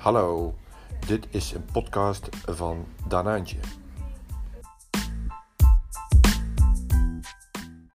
Hallo, dit is een podcast van Danaantje.